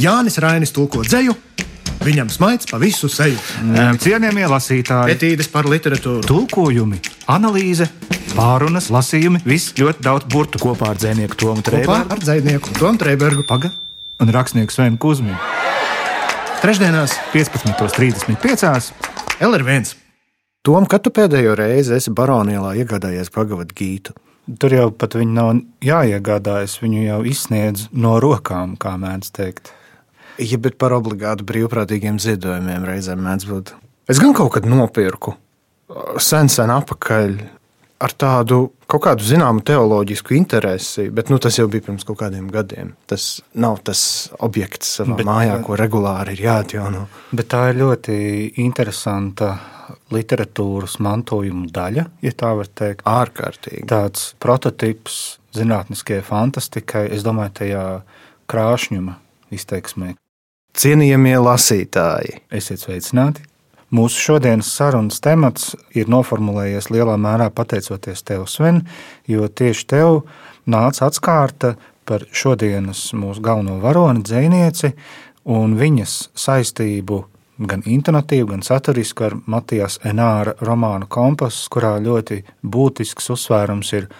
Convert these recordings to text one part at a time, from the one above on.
Jānis Rainis tulko dzēju, viņam smaids pa visu seju. Cienījamie lasītāji, Etīdes par literatūru. tulkojumi, analīze, pārunas, lasījumi, viss ļoti daudz burtu. Kopā ar dzinieku Tomu Kopā Trēbergu. ar dzinieku Tomu Trēbergu. Paga un rakstnieku Svenu Kusminu. Trešdienās 15.35. LR1. Tom, kad tu pēdējo reizi esi baronielā iegādājies pagavat gītu? Tur jau pat viņi nav jāiegādājas, viņu jau izsniedz no rokām, kā mēdz teikt. Ja, bet par obligātu brīvprātīgiem ziedojumiem reizēm mēdz būt. Es gan kaut kad nopirku, sen, sen apakaļ, ar tādu kaut kādu zināmu teoloģisku interesi, bet nu, tas jau bija pirms kaut kādiem gadiem. Tas nav tas objekts savā Bet- mājā, ko regulāri ir jāatjauno. Bet tā ir ļoti interesanta literatūras mantojuma daļa, ja tā var teikt. Ārkārtīgi. Tāds prototyps zinātniskajai fantastikai, es domāju, tajā krāšņuma izteiksmē. Cienījamie lasītāji, Esiet sveicināti! Mūsu šodienas sarunas temats ir noformulējies lielā mērā pateicoties tev, Sven, jo tieši tev nāca atskārta par šodienas mūsu galveno varoni, dzēnieci, un viņas saistību gan intonatīvu, gan saturisku ar Matijas Enāra romānu Kompass, kurā ļoti būtisks uzsvērums ir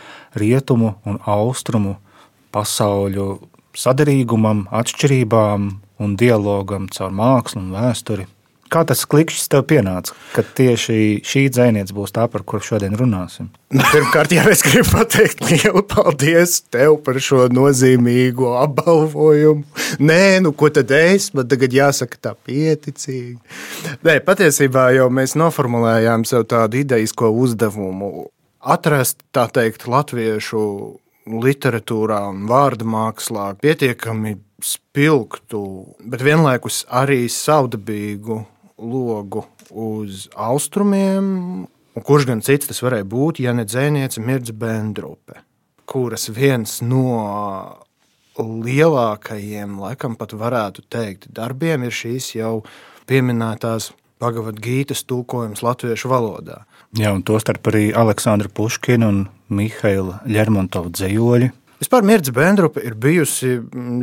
rietumu un austrumu pasauļu sadarīgumam, atšķirībām un dialogam caur mākslu un vēsturi. Kā tas klikšķis tev pienāca, ka tieši šī dzēniece būs tā, par kuru šodien runāsim? Nu, Pirmkārt, jau es gribu pateikt lielu paldies tev par šo nozīmīgo apbalvojumu. Nē, nu ko tad es? Man tagad jāsaka tā pieticīgi. Nē, patiesībā jau mēs noformulējām sev tādu idejisko uzdevumu atrast, tā teikt, latviešu literatūrā un vārdu mākslā pietiekami spilgtu, bet vienlaikus arī savdabīgu logu uz austrumiem. Un kurš gan cits tas varēja būt, ja ne dzēniece Mirza Bendrupe, kuras viens no lielākajiem, laikam pat varētu teikt, darbiem ir šīs jau pieminētās Pagavad Gītas tulkojums latviešu valodā. Jā, un tostarp arī Aleksandra Puškina un Mihaila Lermontova dzējoļi. Vispār Mirza Bendrupa ir bijusi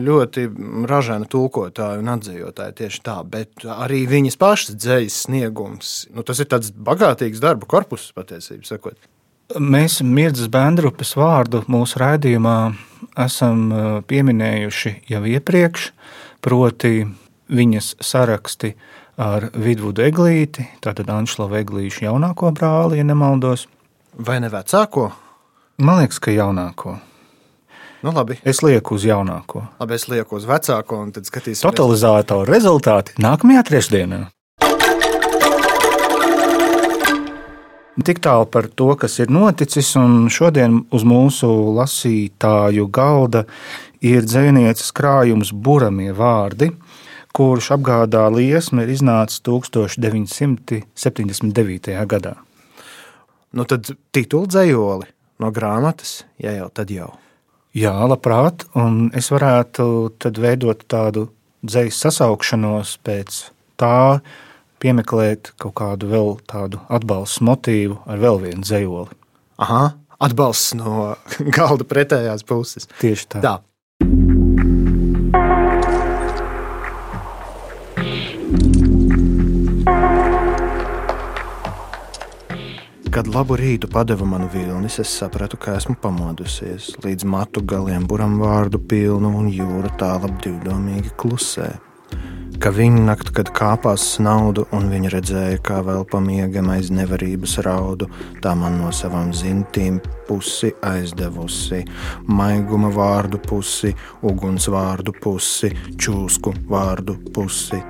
ļoti ražīga tulkotāja un atzīvotāja tieši tā, bet arī viņas pašas dzīslas sniegums. Nu, tas ir tāds bagātīgs darba korpus, patiesībā sakot. Mēs Mirdzas Bendrupas vārdu mūsu raidījumā esam pieminējuši jau iepriekš, proti viņas saraksti ar Vidvudu Eglīti, tātad Anšlova Eglīšu jaunāko brāli, ja nemaldos. Vai ne vecāko? Man liekas, ka jaunāko. Nu, labi. Es lieku uz jaunāko. labi, es lieku uz vecāko, un tad skatīsimies. Totalizātoru rezultāti nākamajā trešdienā. Tik tālu par to, kas ir noticis, un šodien uz mūsu lasītāju galda ir dzinieces krājums Buramie vārdi, kurš apgādā liesmu ir iznācis 1979. gadā. Nu, tad titulu dzējoli no grāmatas, ja jau tad jau. Jā, labprāt, un es varētu tad veidot tādu dzīslu sasaukšanos pēc tā, piemeklēt kaut kādu vēl tādu atbalstu motīvu ar vēl vienu dzējoli. Aha, atbalsts no galda pretējās puses. Tieši tā. Tā. Kad labu rītu padeva man vilnis, es sapratu, ka esmu pamodusies. Līdz matu galiem buram vārdu pilnu un jūra tālāk divdomīgi klusē. Ka viņa naktī, kad kāpās snaudu, un viņa redzēja, kā vēl pamiegam aiz nevarības raudu, tā man no savām zintīm pusi aizdevusi. Maiguma vārdu pusi, uguns vārdu pusi, čūsku vārdu pusi.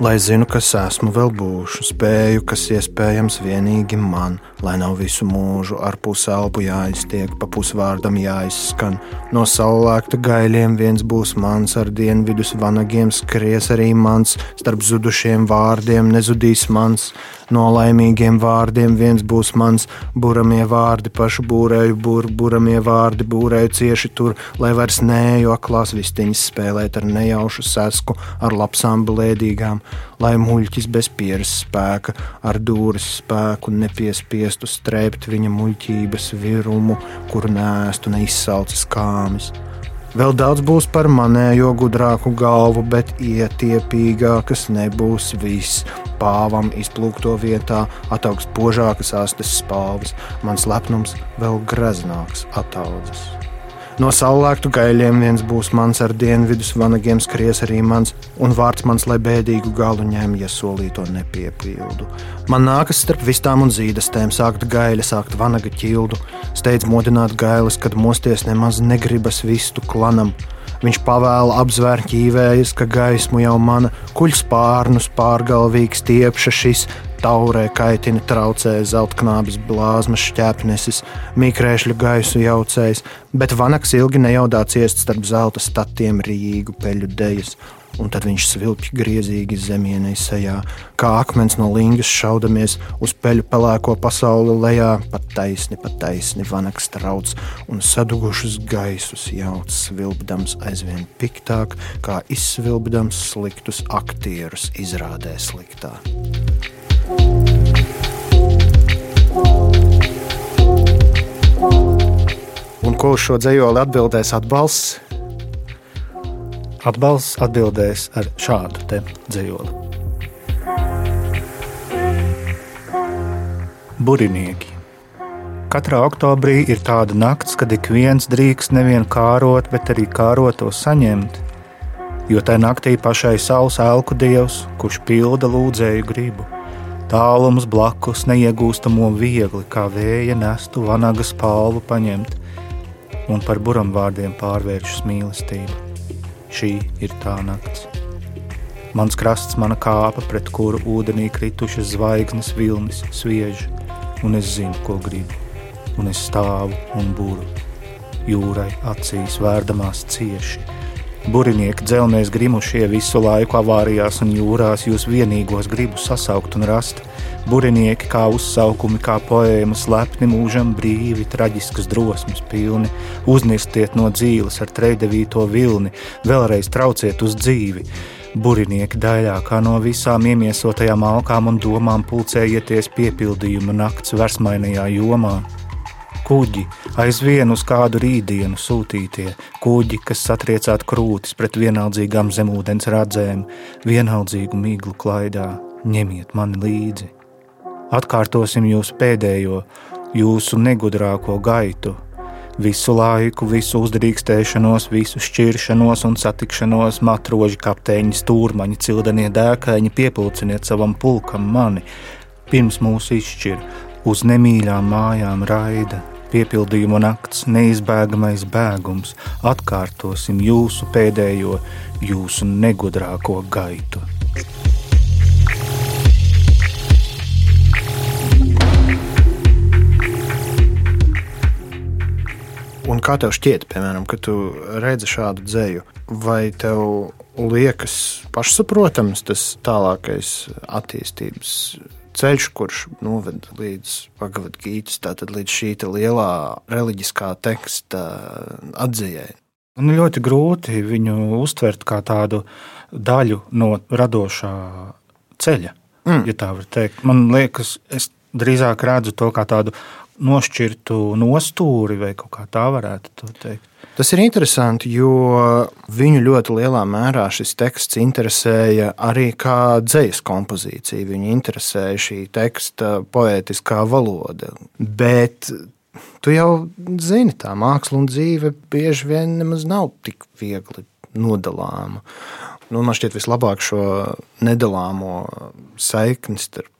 Lai zinu, kas esmu, vēl būšu, spēju, kas iespējams vienīgi man, lai nav visu mūžu ar puselpu jāiztiek, pa pusvārdam jāizskan. No saulēkta gaļiem viens būs mans, ar dienvidus vanagiem skries arī mans, starp zudušiem vārdiem nezudīs mans. No laimīgiem vārdiem viens būs mans, buramie vārdi, pašu būrēju, bur, buramie vārdi, būrēju cieši tur, lai vairs nēju aklās vistiņas spēlēt ar nejaušu sesku, ar lapsām blēdīgām, lai muļķis bez pieres spēka, ar dūris spēku nepiespiestu strēpt viņa muļķības virumu, kur nēstu neizsalcis kāmis. Vēl daudz būs par manējo gudrāku galvu, bet ietiepīgākas nebūs viss. Pāvam izplūkto vietā ataugs požākas astes spalvas, mans lepnums vēl greznāks ataudzes. No saulēktu gaļiem viens būs mans ar dienvidus vanagiem skries arī mans, un vārds mans, lai bēdīgu galu ņem, ja solīto nepiepildu. Man nākas starp vistām un zīdastēm sākt gaļa, sākt vanaga ķildu, steidz modināt gailes, kad mosties nemaz negribas vistu klanam. Viņš pavēla apzvērt ķīvējas, ka gaismu jau mana kuļs pārnus pārgalvīgs tiepša šis taurē kaitina traucē zeltknābis blāzmas šķēpnesis, mīkrēšļu gaisu jaucējs, bet vanaks ilgi nejaudā ciest starp zelta statiem rīgu peļu dejas. Un tad viņš svilpj griezīgi zemienei sejā, kā akmens no lingas šaudamies uz peļu pelēko pasauli lejā, pat taisni, pat taisni vanaks trauc un sadugušus gaisus jauc svilpdams aizvien piktāk, kā izsvilpdams sliktus aktierus izrādē sliktā. Ko uz šo dzējoli atbildēs atbalsts? Atbalsts atbildēs ar šādu te dzējoli. Burinieki. Katrā oktobrī ir tāda nakts, kad ik viens drīkst nevien kārot, bet arī kāroto saņemt. Jo tajā naktī pašai saules elku dievs, kurš pilda lūdzēju gribu Tālums blakus neiegūstamo viegli, kā vēja nestu vanagas palvu paņemt, un par buramvārdiem pārvēršas mīlestība. Šī ir tā nakts. Mans krasts, mana kāpa, pret kuru ūdenī kritušas zvaigznes vilnis sviež, un es zinu, ko gribu, un es stāvu un būru. Jūrai acīs vērdamās cieši, Burinieki, dzelznieki, grimušie visu laiku avārijās un jūrās, jūs vienīgos gribu sasaukt un rast. Burinieki kā uzsaukumi, kā poēmas, lepni mūžam, brīvi, traģiskas drosmes pilni. Uznirstiet no dzīves ar trejdevīto vilni, vēlreiz trauciet uz dzīvi. Burinieki daļā kā no visām iemiesotajām alkām un domām pulcējieties piepildījuma nakts versmainajā jomā kuģi, aizvien uz kādu rītdienu sūtītie, kuģi, kas satriecāt krūtis pret vienaldzīgām zemūdens radzēm, vienaldzīgu miglu klaidā, ņemiet mani līdzi. Atkārtosim jūsu pēdējo, jūsu negudrāko gaitu, visu laiku, visu uzdrīkstēšanos, visu šķiršanos un satikšanos, matroži, kapteiņi, stūrmaņi, cildenie dēkaini, piepildiniet savam pulkam mani, pirms mūs izšķir uz nemīļām mājām raida, piepildījuma nakts, neizbēgamais bēgums, atkārtosim jūsu pēdējo, jūsu negudrāko gaitu. Un kā tev šķiet, piemēram, kad tu redzi šādu dzēju, vai tev liekas pašsaprotams tas tālākais attīstības ceļš, kurš noved līdz Pagavad Gītas, tātad līdz šī lielā reliģiskā teksta atzījai. Man ļoti grūti viņu uztvert kā tādu daļu no radošā ceļa, mm. ja tā var teikt. Man liekas, es drīzāk redzu to kā tādu nošķirtu nostūri, vai kaut kā tā varētu teikt. Tas ir interesanti, jo viņu ļoti lielā mērā šis teksts interesēja arī kā dzīslas kompozīcija. Viņu interesēja šī teksta poētiskā valoda. Bet tu jau zini, tā māksla un dzīve bieži vien nemaz nav tik viegli nodalāma. Nu, man šķiet, vislabāk šo nedalāmo saikni starp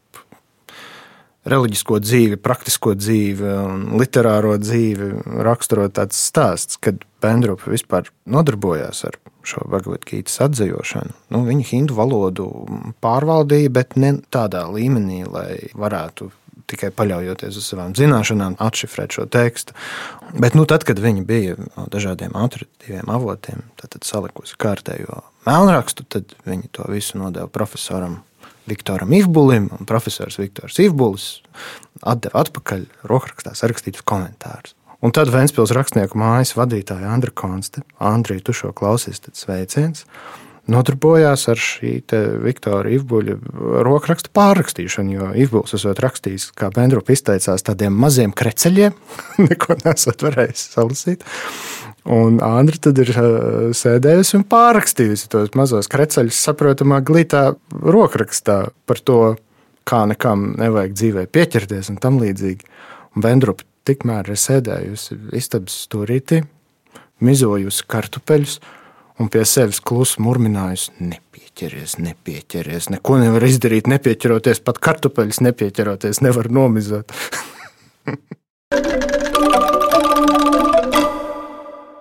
reliģisko dzīvi, praktisko dzīvi un literāro dzīvi raksturot tāds stāsts, kad Pendrupa vispār nodarbojās ar šo Bhagavad-gītas atzīšanu. Nu, viņa hindu valodu pārvaldīja, bet ne tādā līmenī, lai varētu tikai paļaujoties uz savām zināšanām, atšifrēt šo tekstu. Bet nu, tad, kad viņi bija no dažādiem autoritīviem avotiem, tad, tad salikusi kārtējo melnrakstu, tad viņi to visu nodeva profesoram Viktoram Ifbulim, un profesors Viktors Ifbulis atdeva atpakaļ rokrakstā sarakstītus komentārus. Un tad Vēnspils rakstnieku mājas vadītāja Andra Konste, Andrija, tu šo klausies, tad sveiciens, nodarbojās ar šī Viktora Ifbuļa rokrakstu pārrakstīšanu, jo Ifbuļs esot rakstījis, kā Bendrup izteicās, tādiem maziem kreceļiem, neko nesat varējis salasīt. Un Andra tad ir uh, sēdējusi un pārrakstījusi tos mazos kreceļus, saprotamā glītā rokrakstā par to, kā nekam nevajag dzīvē pieķerties un tam līdzīgi. Un Vendrupa tikmēr ir sēdējusi istabas stūrītī, mizojusi kartupeļus un pie sevis klusi murminājusi: Nepieķeries, nepieķeries, neko nevar izdarīt, nepieķeroties, pat kartupeļus nepieķeroties, nevar nomizot.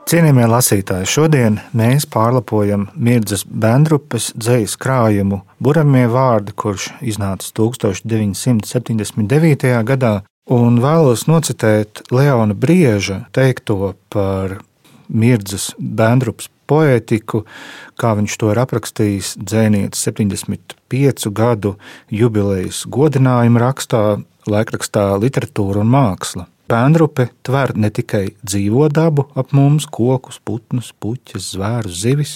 Cienījamie lasītāji, šodien mēs pārlapojam Mirdzas Bendrupas dzejas krājumu Buramie vārdi, kurš iznāca 1979. gadā, un vēlos nocitēt Leona Brieža teikto par Mirdzas Bendrupas poētiku, kā viņš to ir aprakstījis dzēnietes 75 gadu jubilejas godinājuma rakstā, laikrakstā Literatūra un māksla. Pēnrupe tver ne tikai dzīvo dabu ap mums, kokus, putnus, puķus, zvērus, zivis.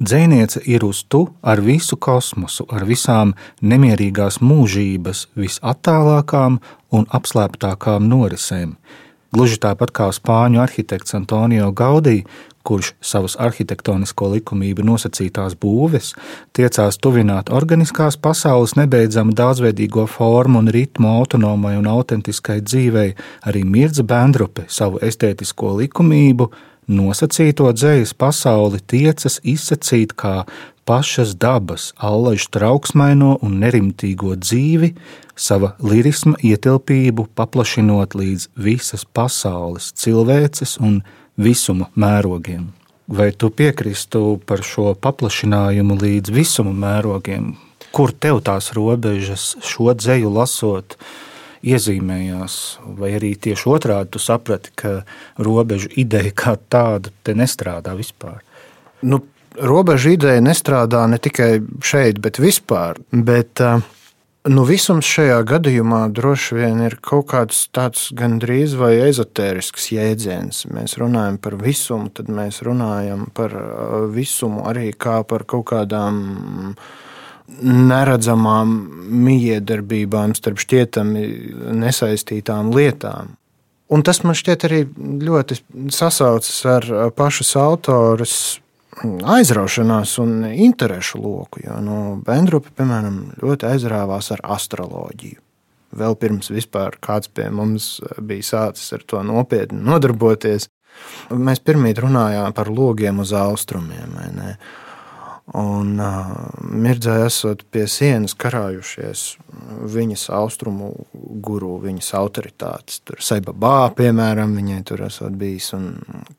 Dzēniece ir uz tu ar visu kosmosu, ar visām nemierīgās mūžības visattālākām un apslēptākām norisēm. Gluži tāpat kā spāņu arhitekts Antonio Gaudī, kurš savas arhitektonisko likumību nosacītās būves tiecās tuvināt organiskās pasaules nebeidzamu daudzveidīgo formu un ritmu autonomai un autentiskai dzīvei, arī Mirza Bendrupe savu estētisko likumību nosacīto dzējas pasauli tiecas izsacīt kā pašas dabas, allaž trauksmaino un nerimtīgo dzīvi, sava lirisma ietilpību paplašinot līdz visas pasaules, cilvēces un cilvēces visuma mērogiem. Vai tu piekristu par šo paplašinājumu līdz visuma mērogiem? Kur tev tās robežas šo dzēju lasot? iezīmējās, vai arī tieši otrādi tu saprati, ka robežu ideja kā tāda te nestrādā vispār? Nu, robežu ideja nestrādā ne tikai šeit, bet vispār. Bet, uh, Nu, visums šajā gadījumā droši vien ir kaut kāds tāds gandrīz vai ezotērisks jēdziens. Mēs runājam par visumu, tad mēs runājam par uh, visumu arī kā par kaut kādām neredzamām miedarbībām starp šķietami nesaistītām lietām. Un tas man šķiet arī ļoti sasaucas ar pašas autoras aizraušanās un interešu loku. Jo nu, Bendrupe, piemēram, ļoti aizrāvās ar astroloģiju. Vēl pirms vispār kāds pie mums bija sācis ar to nopietni nodarboties. Mēs pirmie runājām par logiem uz austrumiem. Un uh, mirdzēja esot pie sienas karājušies viņas austrumu guru, viņas autoritātes. Tur Saibabā, piemēram, viņai tur esot bijis un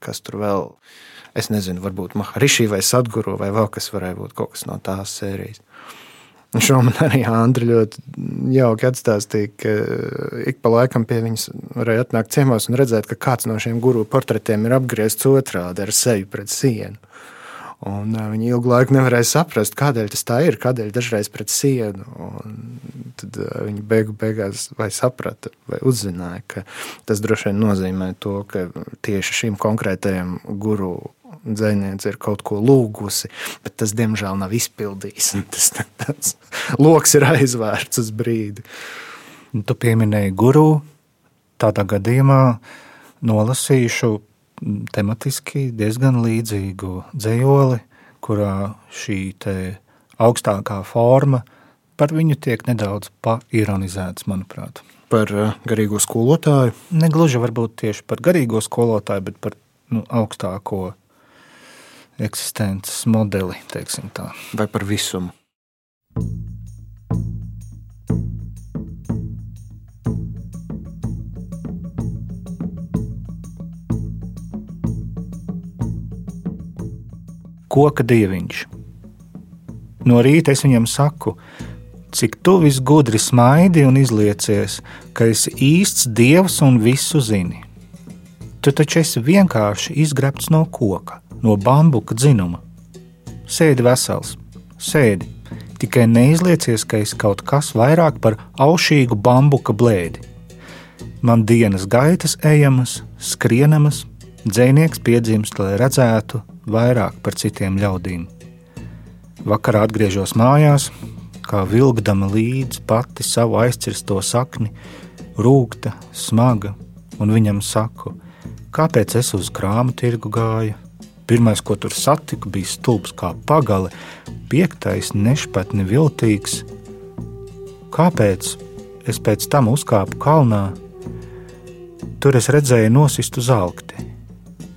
kas tur vēl Es nezinu, varbūt Maharišī vai Sadguru vai vēl kas varēja būt kaut kas no tās sērijas. Un šo man arī Andri ļoti jauki atstāstīja, ka ik pa laikam pie viņas varēja atnākt ciemos un redzēt, ka kāds no šiem guru portretiem ir apgriezts otrādi ar seju pret sienu. Un viņi ilgu laiku nevarēja saprast, kādēļ tas tā ir, kādēļ dažreiz pret sienu. Un tad viņi beigu beigās vai saprata, vai uzzināja, ka tas droši vien nozīmē to, ka tieši šim konkrētajam guru dzinieks ir kaut ko lūgusi, bet tas diemžēl nav izpildījis. Tas tāds lokus ir aizvērts uz brīdi. Tu pieminēji guru. Tādā gadījumā nolasīšu tematiski diezgan līdzīgu dzējoli, kurā šī augstākā forma par viņu tiek nedaudz paironizēts, manuprāt. Par uh, garīgo skolotāju? Negluži varbūt tieši par garīgo skolotāju, bet par nu, augstāko eksistences modeli, teiksim tā. Vai par visumu? Koka dieviņš. No rīta es viņam saku, cik tu visgudri smaidi un izliecies, ka esi īsts dievs un visu zini. Tu taču esi vienkārši izgrebts no koka no bambuka dzinuma. Sēdi vesels, sēdi, tikai neizliecies, ka esi kaut kas vairāk par aušīgu bambuka blēdi. Man dienas gaitas ejamas, skrienamas, dzēnieks piedzimst, lai redzētu vairāk par citiem ļaudīm. Vakarā atgriežos mājās, kā vilkdama līdzi pati savu aizcirsto sakni, rūkta, smaga, un viņam saku: kāpēc es uz krāmu tirgu gāju. Pirmais, ko tur satiku, bija stulbs kā pagale, piektais, nešpatni viltīgs. Kāpēc es pēc tam uzkāpu kalnā? Tur es redzēju nosistu zelti.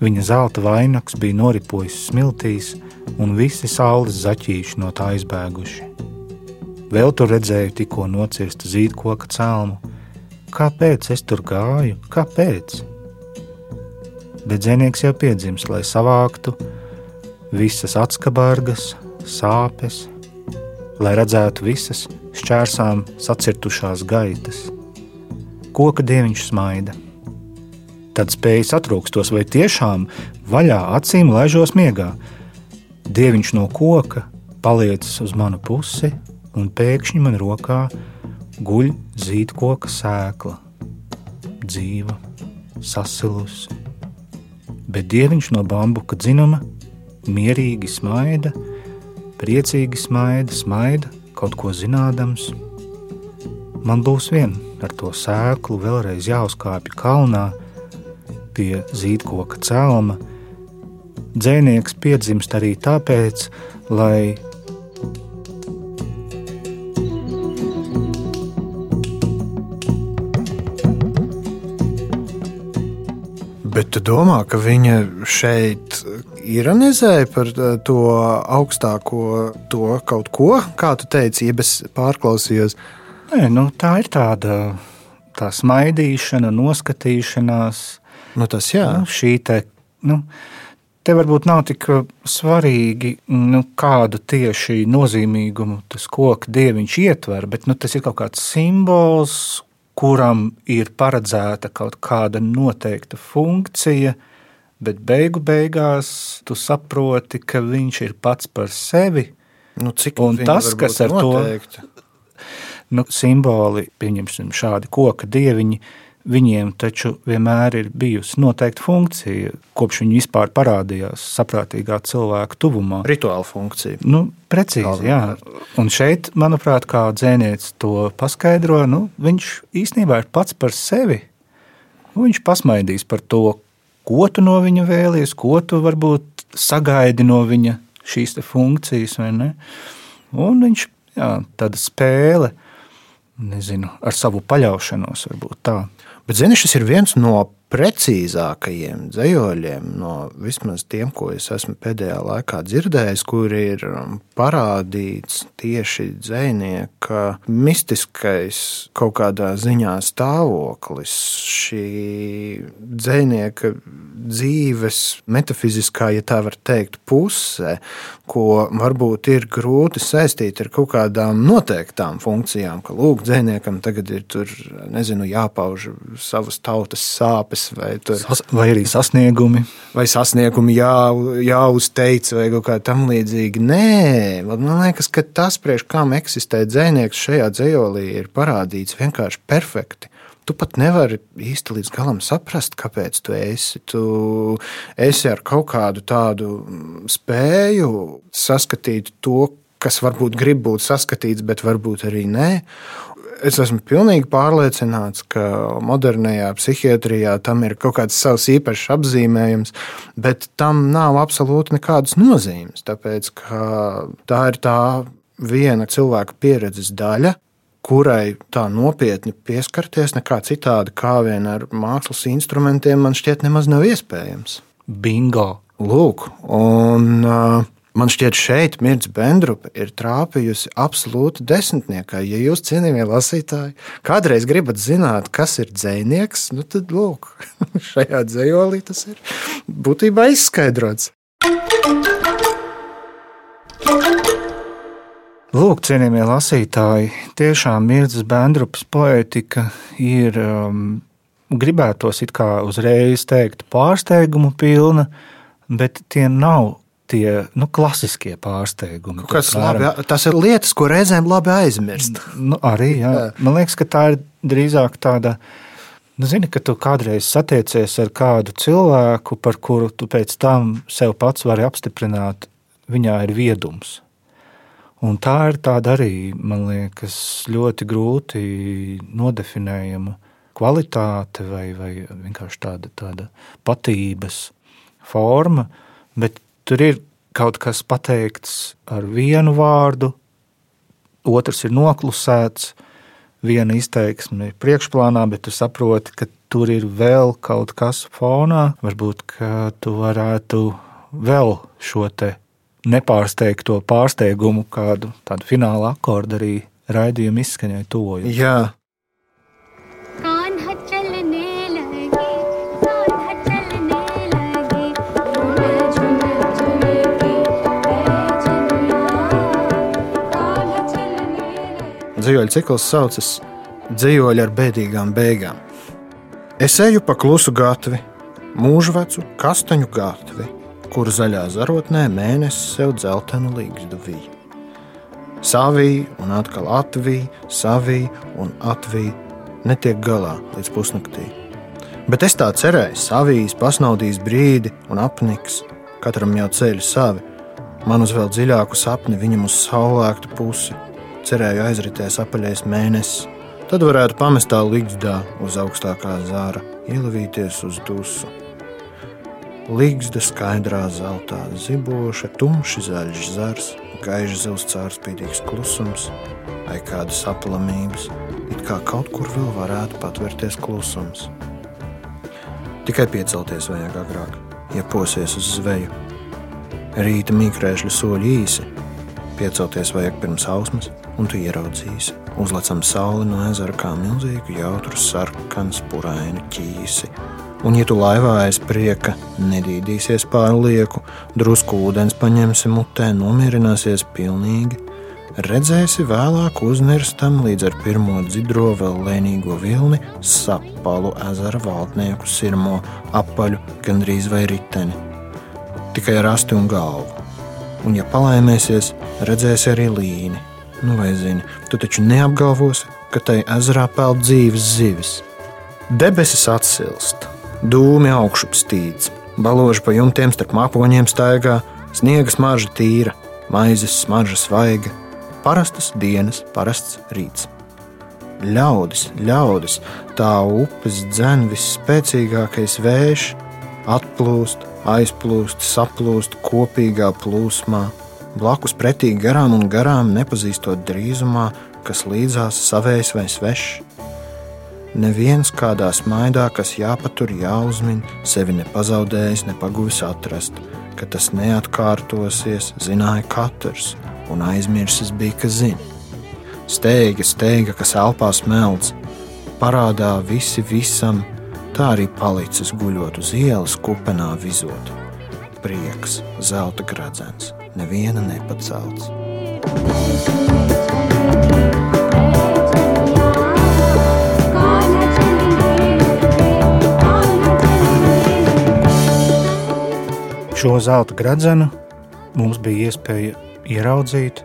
Viņa zelta vainags bija noripojis smiltīs, un visi saules zaķīši no tā aizbēguši. Vēl tur redzēju tikko nocirstu zīdkoka cēlmu. Kāpēc es tur gāju? Kāpēc? Bet dzinieks jau piedzimis, lai savāktu visas atskabargas, sāpes, lai redzētu visas šķērsām sacirtušās gaitas. Koka dieviņš smaida. Tad spējas atrūkstos, vai tiešām vaļā acīm laižos miegā. Dieviņš no koka paliecas uz manu pusi un pēkšņi man rokā guļ zīdkoka sēkla, dzīva, sasilusi. Bet dieviņš no bambuka dzinuma mierīgi smaida, priecīgi smaida, smaida, kaut ko zinādams. Man būs vien ar to sēklu vēlreiz jāuzkāpj kalnā pie zīdkoka celma. Dzēnieks piedzimst arī tāpēc, lai Bet tu domā, ka viņa šeit ironizēja par uh, to augstāko, to kaut ko, kā tu teici, ja es pārklausījos? Nē, nu, tā ir tāda tā smaidīšana, noskatīšanās. Nu, tas jā. Nu, šī te, nu, te varbūt nav tik svarīgi, nu, kādu tieši nozīmīgumu tas koks dieviņš ietver, bet nu, tas ir kaut kāds simbols, kuram ir paredzēta kaut kāda noteikta funkcija, bet beigu beigās tu saproti, ka viņš ir pats par sevi. Nu, cik tas, kas ar noteikti? to nu, simboli, pieņemsim, šādi koka dieviņi, Viņiem taču vienmēr ir bijusi noteikta funkcija, kopš viņi vispār parādījās saprātīgā cilvēka tuvumā. Rituāla funkcija. Nu, precīzi, jā. Un šeit, manuprāt, kā dzēnieks to paskaidro, nu, viņš īstenībā ir pats par sevi. Nu, viņš pasmaidīs par to, ko tu no viņa vēlies, ko tu varbūt sagaidi no viņa šīs funkcijas. Un viņš jā, tāda spēle, nezinu, ar savu paļaušanos, varbūt tā. Bet, zini, šis ir viens no precīzākajiem dzējoļiem, no vismaz tiem, ko es esmu pēdējā laikā dzirdējis, kur ir um, parādīts tieši dzinieka mistiskais kaut kādā ziņā stāvoklis, šī dzinieka dzīves metafiziskā, ja tā var teikt, puse, ko varbūt ir grūti saistīt ar kaut kādām noteiktām funkcijām, ka lūk, dziniekam tagad ir tur, nezinu, jāpauž savas tautas sāpes vai, tur, Sas, vai arī sasniegumi. Vai sasniegumi jā, jāuzteic vai kaut kā tam līdzīga. Nē, man liekas, ka tas, priekš kām eksistē dzēnieks šajā dzējolī, ir parādīts vienkārši perfekti. Tu pat nevari īsti līdz galam saprast, kāpēc tu esi. Tu esi ar kaut kādu tādu spēju saskatīt to, kas varbūt grib būt saskatīts, bet varbūt arī nē. Es esmu pilnīgi pārliecināts, ka modernajā psihiatrijā tam ir kaut kāds savs īpašs apzīmējums, bet tam nav absolūti nekādas nozīmes. Tāpēc tā ir tā viena cilvēka pieredzes daļa, kurai tā nopietni pieskarties nekā citādi, kā vien ar mākslas instrumentiem, man šķiet, nemaz nav iespējams. Bingo! Lūk, un uh, Man šķiet, šeit Mirts Bendrupa ir trāpījusi absolūti desmitniekā. Ja jūs, cienījamie lasītāji, kādreiz gribat zināt, kas ir dzinieks, nu tad lūk, šajā dzējolī tas ir būtībā izskaidrots. Lūk, cienījamie lasītāji, tiešām Mirdzas Bendrupas poetika ir, um, gribētos it kā uzreiz teikt, pārsteigumu pilna, bet tie nav tie nu, klasiskie pārsteigumi. Kas labi, tas ir lietas, ko reizēm labi aizmirst. Nu, arī, jā. Jā. Man liekas, ka tā ir drīzāk tāda. Nu, zini, ka tu kādreiz satiecies ar kādu cilvēku, par kuru tu pēc tam sev pats vari apstiprināt, viņā ir viedums. Un tā ir tāda arī, man liekas, ļoti grūti nodefinējama kvalitāte vai, vai vienkārši tāda, tāda patības forma, bet tur ir kaut kas pateikts ar vienu vārdu, otrs ir noklusēts, viena izteiksme ir priekšplānā, bet tu saproti, ka tur ir vēl kaut kas fonā. Varbūt tu varētu vēl šo te nepārsteigto pārsteigumu, kādu tādu fināla akordu arī raidījuma izskaņai tuvojas. Dzīvoļu cikls saucas Dzīvoļi ar bēdīgām beigām. Es eju pa klusu gatvi, mūžvecu kastaņu gatvi, kur zaļā zarotnē mēnesis sev dzeltenu līgstu vīja. Savī un atkal atvīja, savī un atvīja, netiek galā līdz pusnaktī. Bet es tā cerēju, savīs pasnaudīs brīdi un apniks, katram jau ceļu savi, man uz vēl dziļāku sapni viņam uz saulēktu pusi. Cerēju aizritēs apaļais mēnesis, tad varētu pamest tā līgzdā uz augstākā zāra, ielavīties uz dusu. Līgzda skaidrā zeltā ziboša, tumši zaļš zars, gaišs zils cārspīdīgs klusums, vai kādas aplamības, it kā kaut kur vēl varētu patvērties klusums. Tikai piecelties vajag agrāk, ja posies uz zveju. Rīta mīkrēšļu soļi īsi, piecelties vajag pirms ausmas, un tu ieraudzīsi. Uzlecam sauli no ezera kā milzīgu, jautru, sarkanu, spurainu ķīsi. Un, ja tu laivā aiz prieka nedīdīsies pāri lieku, drusku ūdens paņemsi mutē, nomierināsies pilnīgi, redzēsi vēlāk uznirstam līdz ar pirmo dzidro vēl lēnīgo vilni, sapalu ezera valdnieku sirmo, apaļu, gandrīz vai riteni. Tikai ar asti un galvu. Un, ja palaimēsies, redzēsi arī līni. Nu, vai zini, tu taču neapgalvosi, ka tai ezerā peld dzīves zivis. Debesis atsilst, dūmi augšup stīdz, baloži pa jumtiem starp mākoņiem staigā, sniega smarža tīra, maizes smarža svaiga, parastas dienas, parasts rīts. Ļaudis, ļaudis, tā upes dzen visspēcīgākais vējš, atplūst, aizplūst, saplūst kopīgā plūsmā, blakus pretī garām un garām, nepazīstot drīzumā, kas līdzās savējs vai svešs. Neviens kādā smaidā, kas jāpatur, jāuzmin, sevi nepazaudējis, nepaguvis atrast, ka tas neatkārtosies, zināja katrs, un aizmirsis bija, ka zina. Steiga, steiga, kas elpā smelts, parādā visi visam, tā arī palicis guļot uz ielas, kupenā vizot. Prieks, zelta gradzens, neviena nepacelts. Šo zelta gradzenu mums bija iespēja ieraudzīt,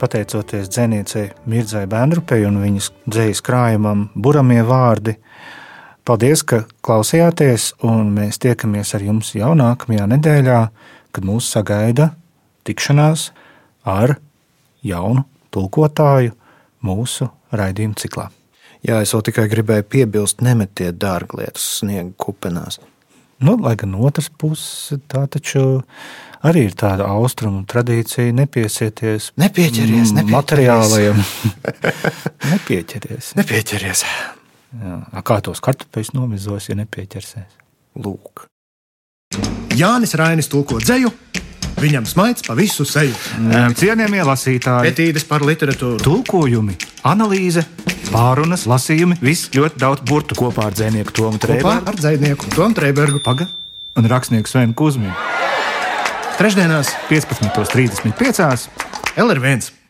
pateicoties dzinējai Mirdzai Bendrupei un viņas dzīslu krājumam, buramie vārdi. Paldies, ka klausījāties, un mēs tiekamies ar jums jau nākamajā nedēļā, kad mūs sagaida tikšanās ar jaunu tulkotāju mūsu raidījuma ciklā. Jā, es vēl tikai gribēju piebilst, nemetiet dārglietas sniega kupenās. Nu, lai gan otrs puses, tā taču arī ir tāda austrumu tradīcija nepiesieties Nepieķeries, nepieķeries. materiālajiem. nepieķeries. Nepieķeries! Jā. A, Kā tos kartupeļus nomizos, ja nepieķersies? Lūk, Jānis Rainis tulko dzēju, viņam smaids pa visu seju. Cienījamie lasītāji, Etīdes par literatūru. tulkojumi, analīze, pārunas, lasījumi, viss ļoti daudz burtu kopā ar dzinieku Tomu Kopā Trēbergu ar dzēnieku Tomu Trēbergu. Paga un rakstnieku Svenu Kuzminu Trešdienās 15.35. LR1.